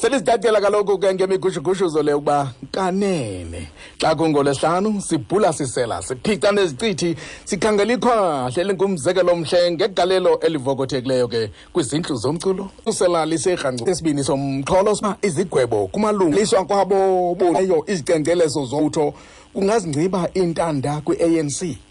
sebizidadela kaloku ke ngemigushugushuzo le ukuba kanene xa kungolwesihlanu sibhula sisela siphica nezicithi sikhangela ikhwahle elingumzekelo omhle ngegalelo elivokothekileyo ke kwizindlu zomculo usela liserhancu esibini somxholo siba izigwebo kumalungu liswa kwabo boleyo izicengcelezo zowutho kungazingciba iintanda kwi-anc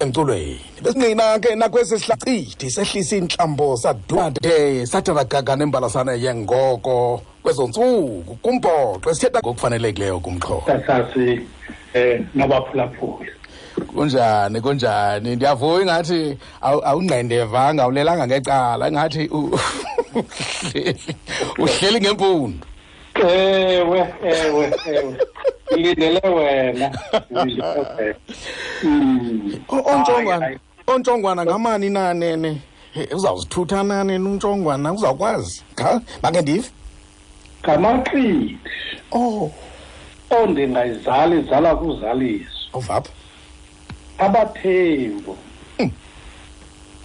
emculweni besinqina ke nakwesi sihlachithi sehlisa iintlambo sadade sathi ragaga nembalasana yengoko kwezo ntsuku kumbhoxo esithetha ngokufanelekileyo kumxholo sasasi um nabaphulaphuli kunjani kunjani ndiyavuya ingathi awungqendevanga awulelanga ngecala ingathi uhleli ngempundu ewe ewe ewe ilindele wena hmm. ontshongwana ontshongwana ngamani na nene uzawuzithutha na nene untshongwana uzawukwazi kha make ndive ngamaqithi oh ondingayizali oh, izala kuzaliso ovapha abathembu hmm.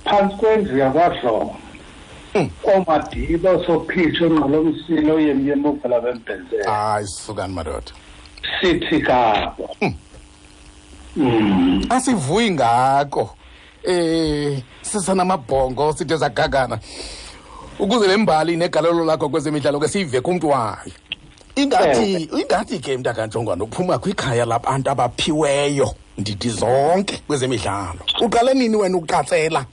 phantsi kwendlu yakwadlongo hmm. oomadiba osophitsho ongqolomsile oyemyema uvela bembhenzela hayi sisukani madoda sithi kabo hmm. Mm. asivuyi ngako eh sisanamabhongo side zagagana ukuze le mbali negalelo lakho kwezemidlalo ke siyive kumntu wayo ingathi ingathi ke mntakantshongwana uphuma kwikhaya labantu abaphiweyo ndidi zonke kwezemidlalo uqale nini wena ukuqatsela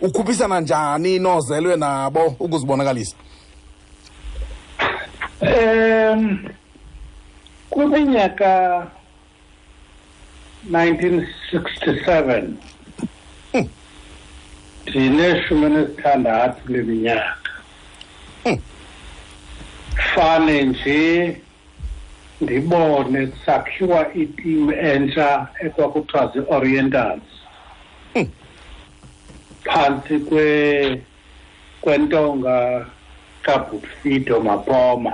ukhuphisana njani nozelwe nabo ukuzibonakalisa um kwiminyaka 1967 hmm. ndineshumi nesithandathu leminyaka hmm. fane nje ndibone kusakhiwa itimu entsha ekwakuthiwa zii-orientals hmm. phantsi kwentonga kabhutfido mapoma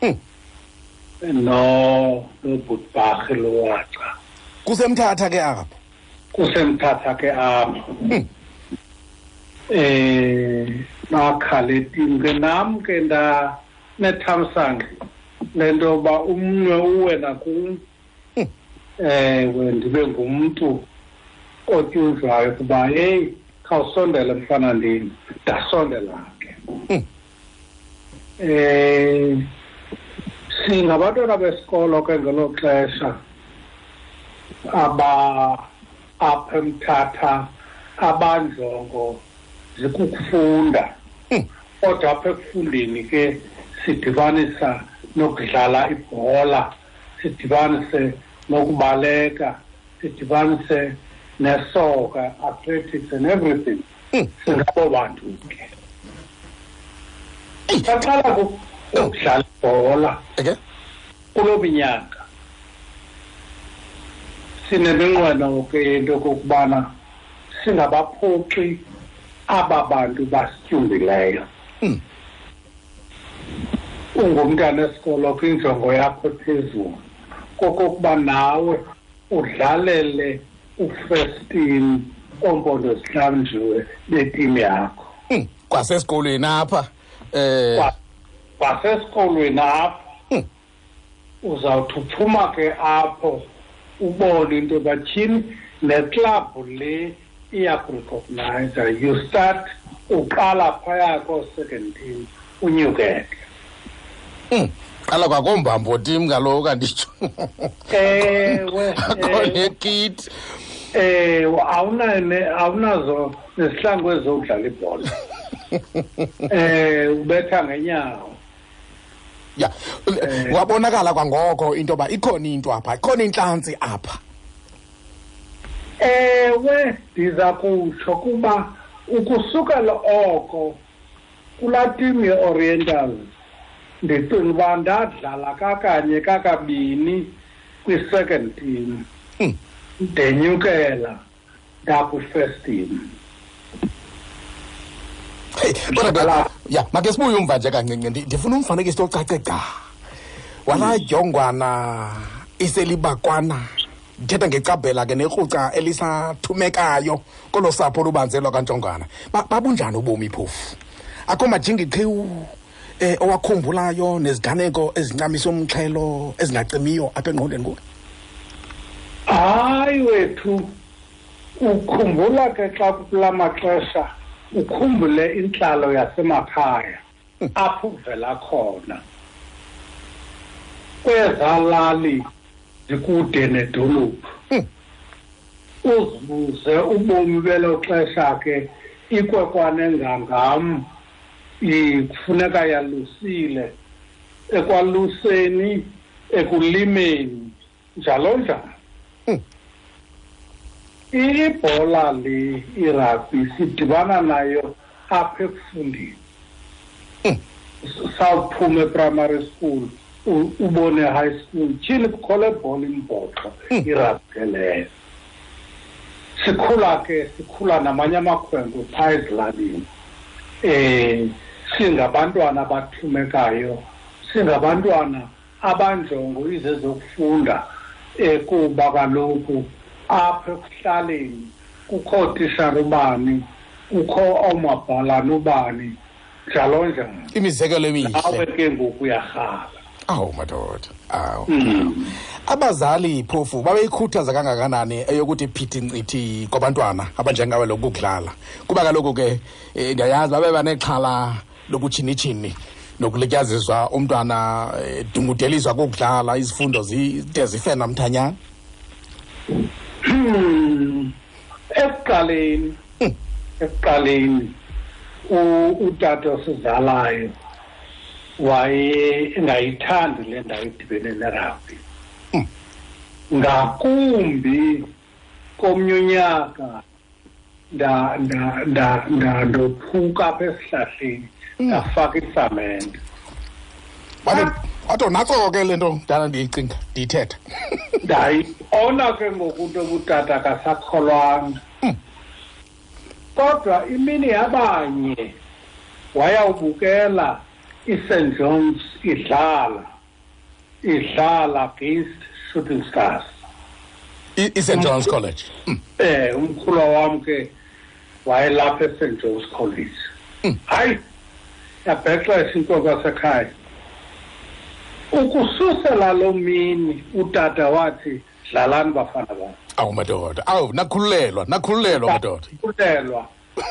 Hmm. no lobhutbharhi lowaca kusemthatha ke apho kusemthatha ke apho hmm. eh bakhaletini ke nam ke nda nethamsange le nto yoba umnwe uwe nakum hmm. ewe ndibe ngumntu otyunjwayo kuba heyi khawusondele mfana ndini ndasondela ke hmm. eh singabantwana besikolo ke ngelo xesha aba apha emthatha abanjongo zikukufunda hmm. kodwa apha ekufundeni ke sidibanisa nokudlala ibhola sidibanise nokubaleka sidibanise nesoka athletics and everything hmm. singabo bantu saqala ukudlala ibhola kulo minyaka sineminqweno ke into yokokubana singabaphoxi aba bantu basityumbileyo hmm. ungumntana esikolo kwinjongo yakho phezulu kokokuba nawe udlalele ufestin ompondo zihlamjiwe betimu yakho hmm, kwasesikolweni apha um kwasesikolweni apha hmm. uzawuthi uphuma ke apho ubone into batyhini neklabhu le iyakurecognize you start uqala phaya koo-second team unyukeke Hmm, qala kwakombambo tim kaloku anditsho ewe akho nekiti eh awuna ne- awunazo nesihlangu ezokudlala ibhola eh ubetha ngenyawo ya Eh. wabonakala kwangoko into yoba ikhona into apha ikhona intlantsi apha ewe ndiza kutsho kuba ukusukela oko kulaa tim ye-orientals ndicinga uba ndadlala kakanye kakabini kwi-second team hmm. ndenyukela ndakwi-first team ya make sibuye umva nje kancinci ndifuna umfanekiso ocace gca waladyongwana iselibakwana ndithetha ngecabhela ke nekruca elisathumekayo kolo sapho lubanze lwakantshongana babunjani ba ubomi phofu akho majingi qhiwu um eh, owakhumbulayo neziganeko ezincamisa umxhelo ezingacimiyo apha engqondweni kuwe hayi wethu ukhumbula ke xa kula maxesha ukhumbule intlalo yasemakhaya hmm. apho uvela khona kwezaa lali zikude nedolophu hmm. uzibuze ubomi belo xesha ke ikwekwane ngangam kufuneka yalusile ekwaluseni ekulimeni njalo njalo hmm. ibhola le irabhi sidibana nayo apha ekufundeni hmm. sawuphuma eprimary school ubone high school tyhini kukho le bhola imbhoxo hmm. irabhi leyo sikhula ke sikhula namanye amakhwenkwe phaa ezilalini um singabantwana abathumekayo singabantwana abanjongo izezokufunda um kuba kaloku apha ekuhlaleni kukho tishara ubani kukho oomabhalana ubani njalo njalo imizekelo emihle nawe ke ngoku uyarhala awu madoda awu hmm. abazali phofu babeyikhuthaza kangakanani eyokuthi phithi ncithi kwabantwana abanjengawe lokudlala kuba kaloku ke eh, ndiyayazi babe banexhala lokutshinitshini nokulityaziswa umntwana edungudelizwa eh, kokudlala izifundo zide zife namthanyana hmm. ekuqaleni hmm. ekuqaleni utata osizalayo wayengayithandi le ndawo idibene nerabhi hmm. ngakumbi komnye unyaka ndophuka apha esihlahleni mm. ndafaka isamente wathi natso ke le nto ndala ndiyicinga ndiyithetha ndayibona ke ngoku into obutata kasakholwanga hmm. kodwa imini yabanye wayawubukela i-st johns idlala idlala against shooting stars i-st johns college um umkhulwa wam ke wayelapha e-st johns college hmm. hayi yabhexesha into kwasekhaya ukususela lo mini utata wathi dlalani bafana bam awu madoda awu nakhululelwa nakhululelwa madoda khululelwa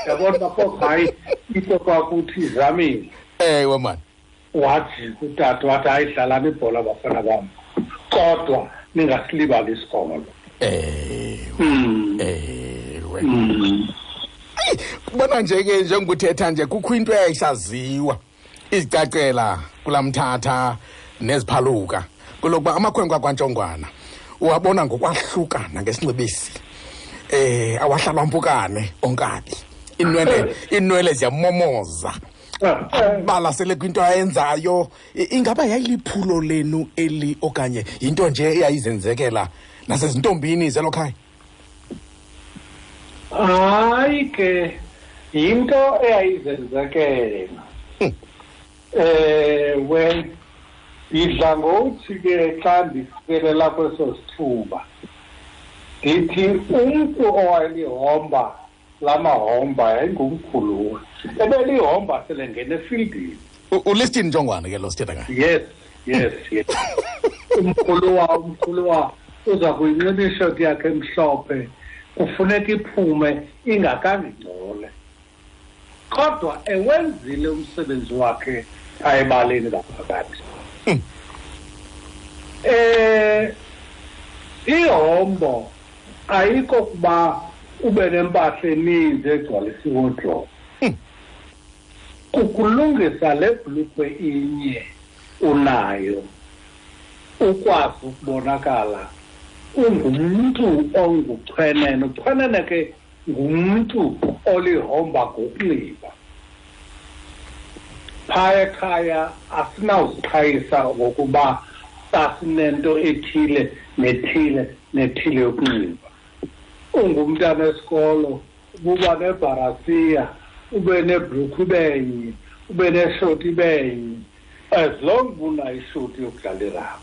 yabona bafo hayi into kwakuthi izamile ewe mani wathi kutata wathi ayidlalani ibhola bafana bam kodwa ningasilibali isikolo ewe mm. kubona nje ke njengokuthetha nje kukho into eyayisaziwa izicacela kula mthatha neziphaluka kolokuba amakhwenkwe akwantshongwana uwabona ngokwahlukana ngesinxibisi eh awahlalwa mpukane onkabi inwele inwele ziyamomoza balasele kwinto ayenzayo ingaba yayiliphulo lenu eli okanye yinto nje eyayizenzekela nasezintombini zelo khaya hayi ke yinto eyayizenzekela hmm. eh well idla ngokuthi ke xa ndifikelela kweso sithuba ndithi umntu owayelihomba la mahomba yayingumkhuluwa ebelihomba selengena efildini ulistin ntshongwane ke lo sithetha ngayo yes yes yes umkhuluwa umkhuluwa uza kuyinxiba ishot yakhe emhlophe kufuneka iphume ingakangingcole kodwa ewenzile umsebenzi wakhe ayebaleni ngaphakathi hmm. eh ihombo ayikho kuba ube nempahla eninzi egcwalisa iwodrobe hmm. kukulungisa le bhulukhwe inye unayo ukwazi ukubonakala ungumntu onguchwenene uchwenene ke ngumntu olihomba ngokunxiba phaya ekhaya asinawuziqhayisa ngokuba sasinento ethile nethile nethile yokunxiba ungumntana wesikolo ububa nebharasiya ube nebhrukhu benye ube neshoti benye as long unayo ishuti yokudlala irabha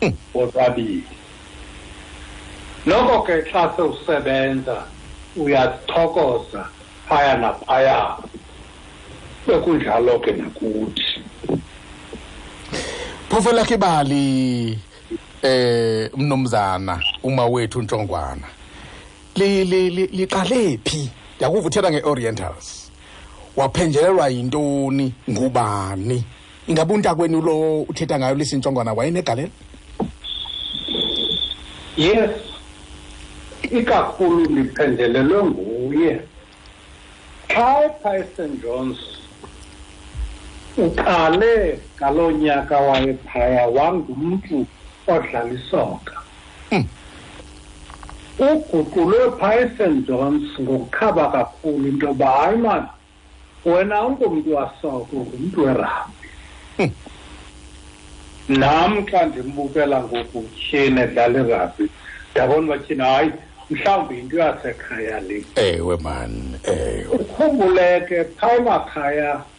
hmm. bobabili noko ke xa sewusebenza uyazithokoza phaya naphaya bekunjalo ke nakuthi phofu lakhe ibali eh umnomzana uma wethu untshongwana liqale phi yakuvuthela nge-orientals waphenjelelwa yintoni ngubani ingaba untakwenu lo uthetha ngayo lisintshongwana wayenegalelo yes ikakhulu ndiphenjelelwe nguye xa epha esaint johns uqale ngaloo nyaka wayephaya wangumntu odlala isoka Hmm. Uguqulwe Python Jones ngokukhaba kakhulu into yoba hayi mani wena ungumntu wasoko ngumntu werabhi hmm. nam xa ndimbukela ngoku tyhini edlala irabhi ndabona uba tyhini hayi mhlawumbi yinto yasekhaya le ewe mani ewe ukhumbuleke phaa emakhaya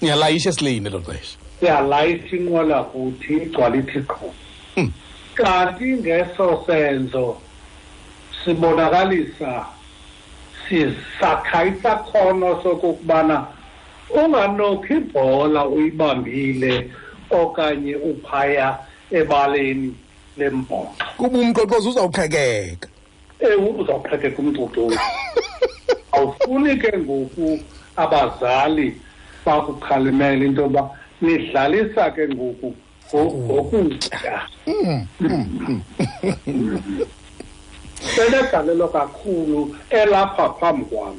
niyalayisha esileyini elo xesha siyalayisha inqwela kuthi igcwala ithi qhu Hmm. kanti ngeso senzo sibonakalisa sisakha isakhono sokokubana unganokhi ibhola uyibambile okanye uphaya ebaleni lembhoxo kuba umqoqozi uzawuqhekeka ewu uzawuqhekeka umntu awufuni ke ngoku abazali bakukhalimela into yoba nidlalisa ke ngoku ngokutya senegalelo kakhulu elapha phambi kwam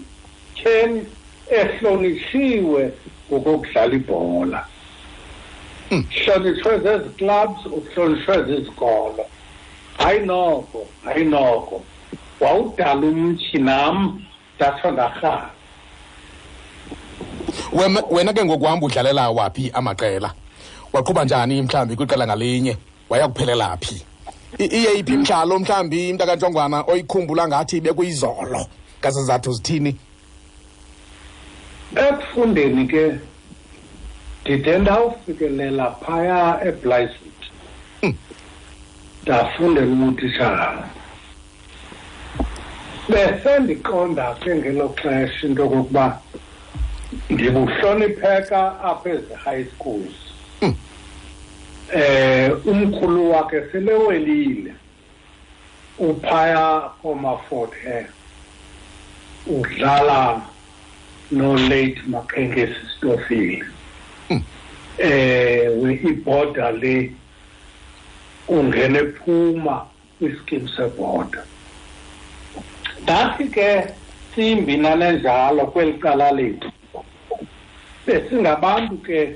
ken ehlonitshiwe ngokokudlala ibhola hlonitshwe zezi clubs uhlonitshwe zizikolo hayi noko hayi noko wawudala umtshi nam ndatsho ndarhala wena ke ngokuhamba udlalela waphi amaqela waqhuba njani mhlawumbi kwiqela ngalinye waya kuphelela phi iye iphi mdlalo mhlawumbi imntakantshongwana oyikhumbula ngathi bekuyizolo ngazizathu zithini ekufundeni ke ndide ndawufikelela phaya eblysit hmm. ndafundela ubutitshala besendiqonda ke ngelo xesha into yokokuba ndibuhlonipheka apha ezi-high schools um umkhulu wakhe selewelile uphaya komafort hair udlala no-late maqhenkesi stofile hmm. eh we-iborder le ungene phuma kwiskim seborder ndathi ke simbi nanenjalo kweli cala lethu besingabantu ke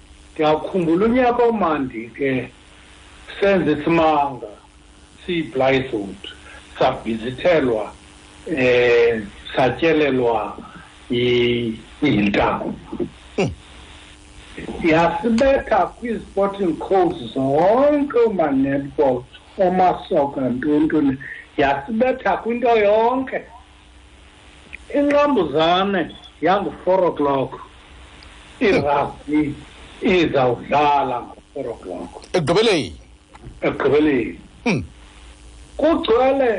ndiyakhumbula unyaka omandi ke senze isimanga siyi-blythod sabhizithelwa um eh, satyelelwa yintako hmm. yasibetha kwi-sporting codes zonke omanetball omasoka ntontoni yasibetha kwinto yonke inqambuzane yangu-four o'clock irugby izawudlala ngo-four o'clock ekugqibeleni ekugqibeleni hmm. kugcwele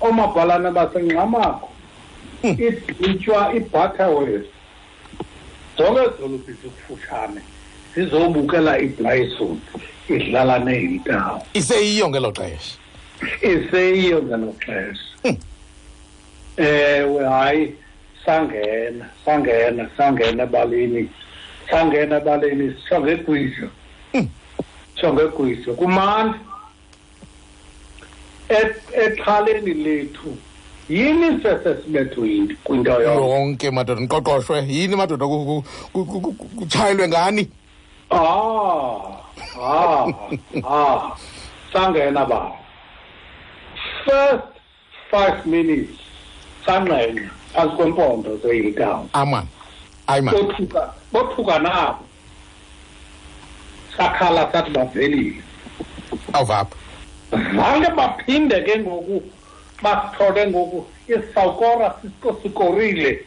oomabhalane basengxamakho hmm. idintywa ibutterwes zonke ezidolophi zikufutshane zizobukela ibryson idlala neyintawo iseyiyo ngelo xesha iseyiyo ngelo xesha hmm. ewe hayi sangena sangena sangena ebaleni sangena ebaleni sitsho ngegwijo hmm. sitsho ngegwijo kumandi exhaleni lethu yini sesesibethu yini kwinto yonke madoda niqoqoshwe yini madoda kutshayelwe ngani Ah, ah, ah. Sangena ba. First five minutes sangqenya phansi kwempondo zeyidown aman ayi man bothuka bothuka nabo sakhala sathi bavelile awuvapha zange baphinde ke ngoku basithole ngoku isawukora sikorile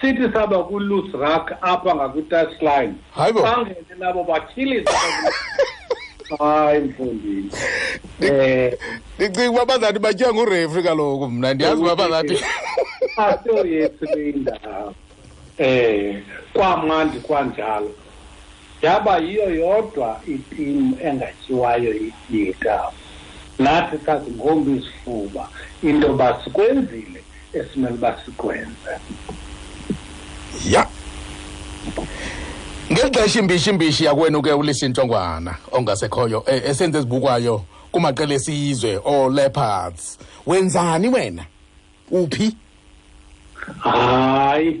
sithi saba ku-loose rack apha ngakwi-touch line bangene nabo batyhilisa hayi mfundini um ndicinga uba bazathi batya ngurefri kaloku mna ndiyazi uba bazathi asoyethu le indawo um kwamandi kwanjalo yaba yiyo yodwa itimu engatyiwayo yidyeka nathi sazinkomba izifuba into yoba sikwenzile esimele uba sikwenze ya ngeli xesha imbishi imbishi yakwenu ke ulisa intshongwana ongasekhoyo e, esenze ezibukwayo kumaqela esizwe ooleopards wenzani wena uphi hayi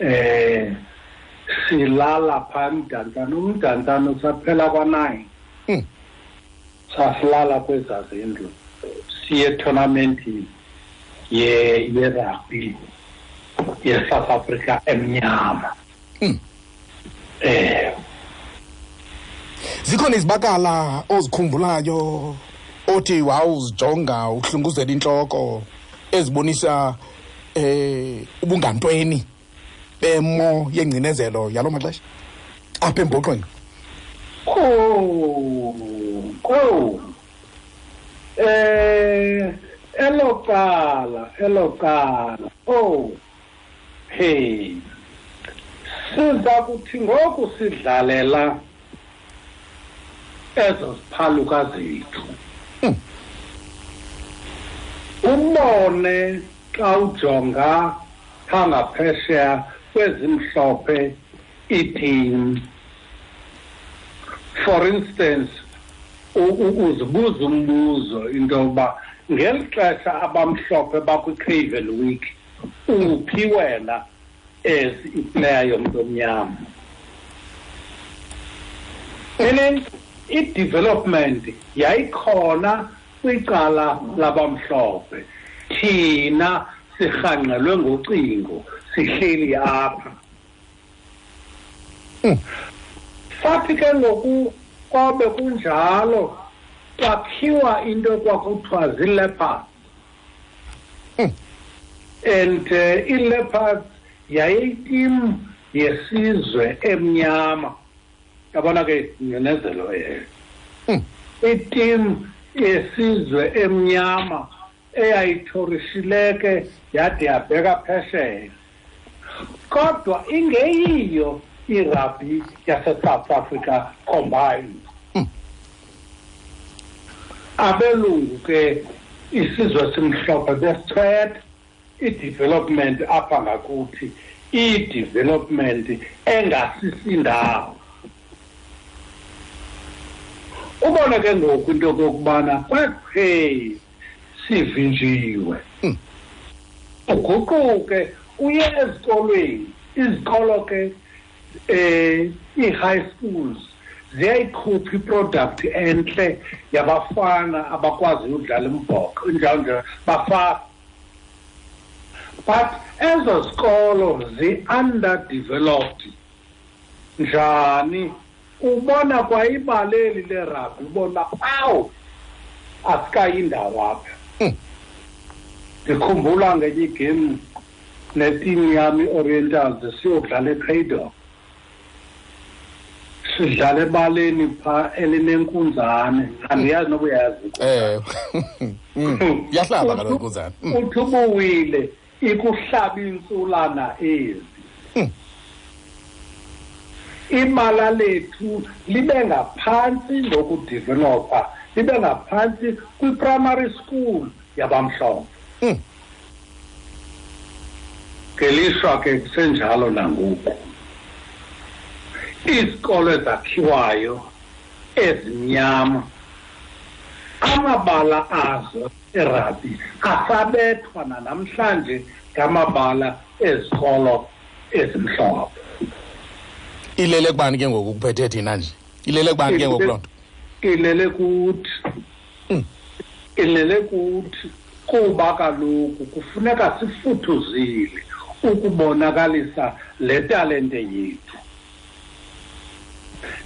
eh silala pha emdantsana umdantsana usaphela kwa-nine hmm. sasilala kwezaa zindlu siye etournamentini yerugby ye-south africa emnyama hmm. eh zikhona izibakala ozikhumbulayo othi wawuzijonga uhlunguzela intloko ezibonisa eh ubungantweni bemo yengcinezelo yalo maxesha apha embhoxweni oh oh eh elocala elocala oh hey siza kuthi ngoku sidlalela ezo ziphaluka zethu hmm. ubone xa ujonga pha ngaphesheya kwezimhlophe itim for instance uzibuza umbuzo into yokuba ngeli xesha abamhlophe bakwi-craven week uphi wena as iplayer yomntu omnyama and i-development yayikhona kwicala labamhlophe thina sirhanqelwe ngocingo sihleli apha hmm. sathi ke ngoku kwabe kunjalo kwakhiwa into kwakuthiwa zileopards hmm. and uh, eh, ileopards yayiyitimu yesizwe emnyama yabona ke ingcinezelo eyo hmm. itimu yesizwe emnyama eyayithorishileke yade yabheka phesheya kodwa ingeyiyo irugby yasesouth africa combine hmm. abelungu ke isizwe simhlophe besithwet i-development apha ngakuthi i-development engasisindawo ubona ke ngoku into yokokubana kwapheli sivinjiwe hmm. uguquke uye ezikolweni izikolo ke eh i-high schools ziyayikhupha iproduct entle yabafana abakwazi udlala imbhoxo njalo njalo bafa but ezo zikolo zi-underdeveloped njani ubona kwayibaleli lerabhi ubona awu asikayindawo apha hmm. ndikhumbula ngenye igame netimu yami i-orientals siyodlala etrado sidlala ebaleni pha elinenkunzane andiyazi nokuyazi um yahlala kalokunzane uthi ubuwile ikuhlaba iintsulana ezi hmm. ibala lethu libe ngaphantsi ngokudevelopa libe ngaphantsi kwiprimary school yabamhlophe hmm. ngelishwa ke kusenjalo nangoku izikolo ezakhiwayo ezimnyama amabala azo erabhi asabethwa nanamhlanje ngamabala ezikolo ezimhlophe ilele kubani ke ngoku kuphethe thina nje ilele kubani ke ngoku loo nto ilele kuthi hmm. ilele kuthi kuba kaloku kufuneka sifuthuzile ukubonakalisa le talente yethu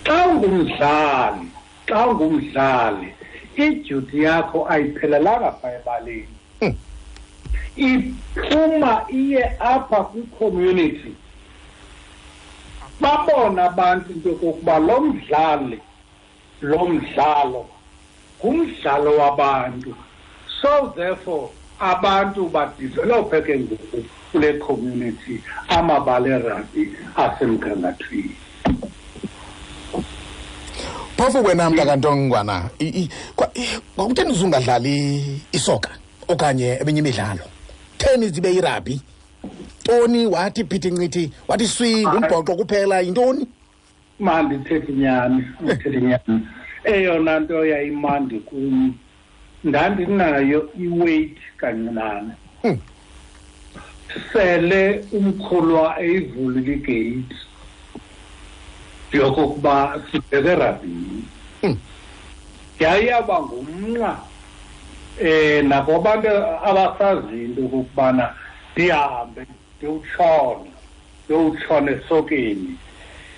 xa ungumdlali xa ungumdlali idyuti yakho ayiphelelanga pha ebaleni hmm. iphuma iye apha kwicommunity babona abantu into yokokuba lo mdlali lo mdlalo ngumdlalo wabantu so therefore abantu badevelophe ke ngoku kule community amabala erabi asemgangathweni phofu wena mntakaNtongwana kwakutheni uzungadlali isoka okanye eminye imidlalo theni zibe yirabhi toni wathi phithi ncithi wathi swi ngumbhoxo kuphela yintoni mandithethe nyani andithethe nyani eyona nto yayimandi kum ndandinayo iweight kancinane hmm. sele umkhulwa eyivulile igeyithi yokokuba sibheke rabini hmm. yayiyaba ngumnqa eh nabo abantu abasaziyo into okokubana ndihambe ndiwutshona yowutshona esokeni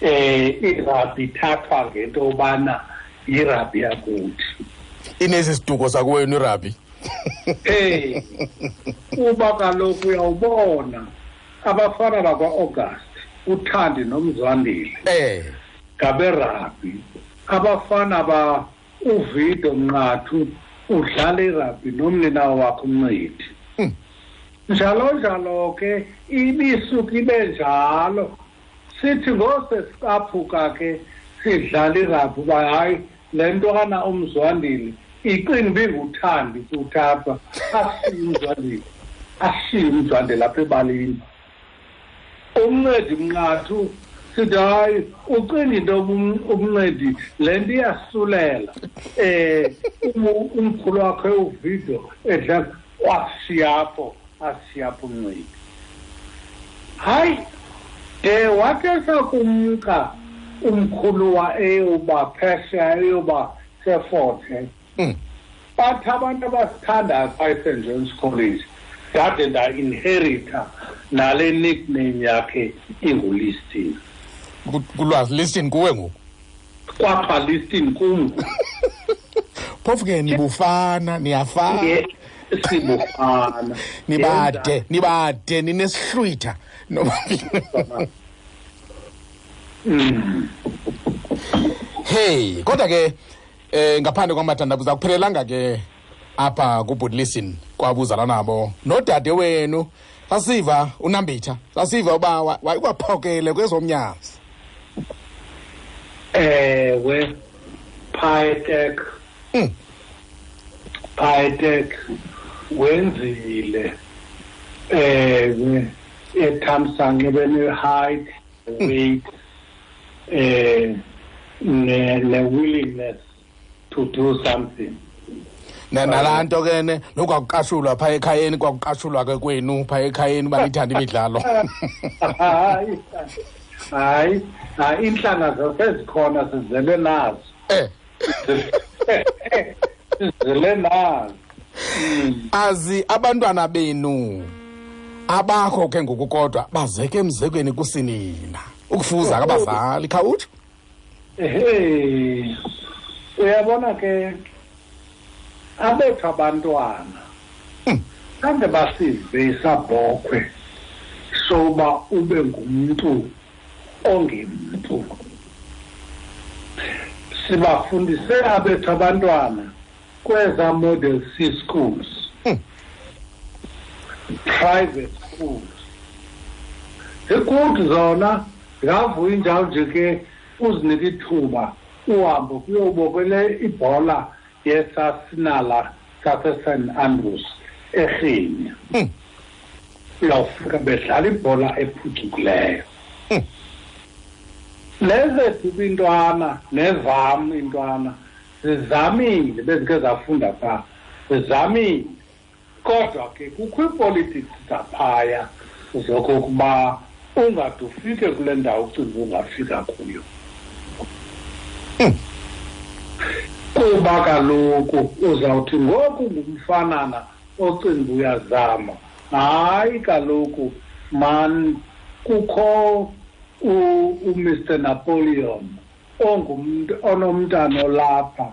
eh irabhi ithathwa ngento obana yirabhi yakuthi inezi ziduko zakuwenu irabhi eh uba kaloku uyawubona abafana bakwa-august uthandi nomzwandile eh ngaberabhi abafana ba uvido mnqathu udlala irabhi nomninawo wakhe umncidi hmm. njalo njalo ke ibisuka ibe njalo sithi ngose sicaphuka ke sidlala irabhi uba hayi le ntwana umzwandile iqini binguthandi kuthapha ashiye umzwandile ashiye umzwandile apha ebalini umncedi mnqathu sithi hayi ucinga into umncedi le nto iyasulela um umkhulu wakho ewuvidiyo edla wasiyapho asiyapho umncedi hayi de wathi esakumka umkhulu wa eyoba phesha eyoba seforte mm. but abantu abasithandayo phaa eSt John's College ndade ndainherita nale nickname yakhe ingulistin kulwazi listin kuwe ngoku kwapha listin kum phofu ke nibufana niyafana sibufana nibade nibade ninesihlwitha mm. hey kodwa ke eh ngaphandle kwamathandabuza kuphelelanga ke apha kubhuti listen kwabuzala nabo nodade wenu sasiva unambitha sasiva uba wayikwaphokele kwezomnyazi ewe phaetek hmm. phaetek wenzile ewe ethamsanqebene height weight eh, ne, ne willingness to do something na nalaa nto ke ne nokwakuqashulwa phaa ekhayeni kwakuqashulwa ke kwenu phaa ekhayeni uba niyithanda imidlalo hayi hayi hayi iintlanga zasezikhona sizele nazo eh zile nazi azi abantwana benu abakho ke ngoku kodwa bazeke emzekweni kusinina ukufuza kabazali khawutsho Hey. Uyabona ke abethu abantwana. Kande basive isabhokhwe soba ube ngumuntu ongemntu sibafundise abethu abantwana kweza model c schools hmm. private schools zikude zona ngavuya injalo nje ke uzinike ithuba uhambo kuyobokele ibhola yesasinala sasesan andrews erhinya hmm. uyawufika bedlala ibhola ephucukileyo hmm. nezethu kwintwana nezam intwana zizamile bezike zafunda phaa zizamile kodwa ke kukho ipolitics zaphaya zokokuba ungade ufike kule ndawo ucinga ungafika kuyo hmm. kuba kaloku uzawuthi ngoku ngumfanana ocinga uyazama hayi kaloku man kukho umr napoleon ongumntu onomntana olapha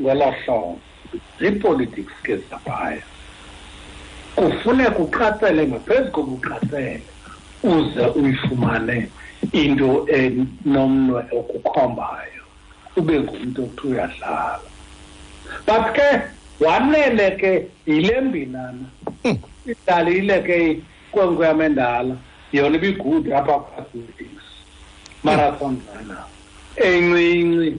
ngela hlobo ziipolitics ke zaphaya kufune kuqatsele ngaphezu kobuqatsele uze uyifumane into enomnwe okukhombayo ube ngumntu okuthi uyadlala but ke wanele ke yile mbinana hmm. idlalile ke kwenkwe yamendala yona ibigude apha kwasidings marathon runner encinci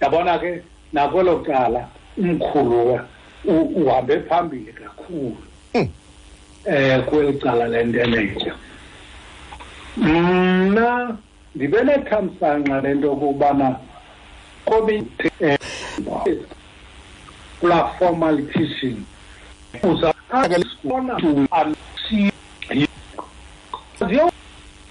yabona ke nakwelo cala umkhuluwa uhambe phambili kakhulu um kweli cala le nto elenja mna ndibe nethamsanqa le nto okokubana kobe eh, kula formal teaching uza